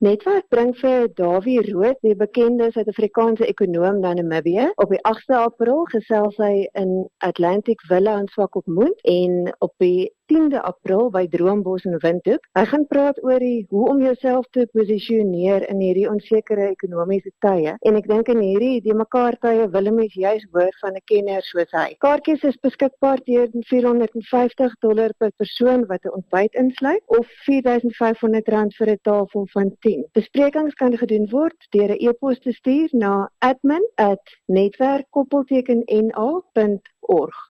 Netwerk bring vir Dawie Rood, die bekende Suid-Afrikaanse ekonom na Namibië. Op die 8de April gesels hy in Atlantic Villa in Swakopmund en op die 10de April by Droombos in Windhoek. Hy gaan praat oor die hoe om jouself te posisioneer in hierdie onsekere ekonomiese tye. En ek dink in hierdie die mekaar tye wil mens juis hoor van 'n kenner soos hy. Kaartjies is beskikbaar teen 450 dollar per persoon wat 'n ontbyt insluit of 4500 rand vir 'n tafel van 10. Besprekings kan gedoen word deur 'n e-pos te stuur na admin@netwerkkoppelteken.na.org.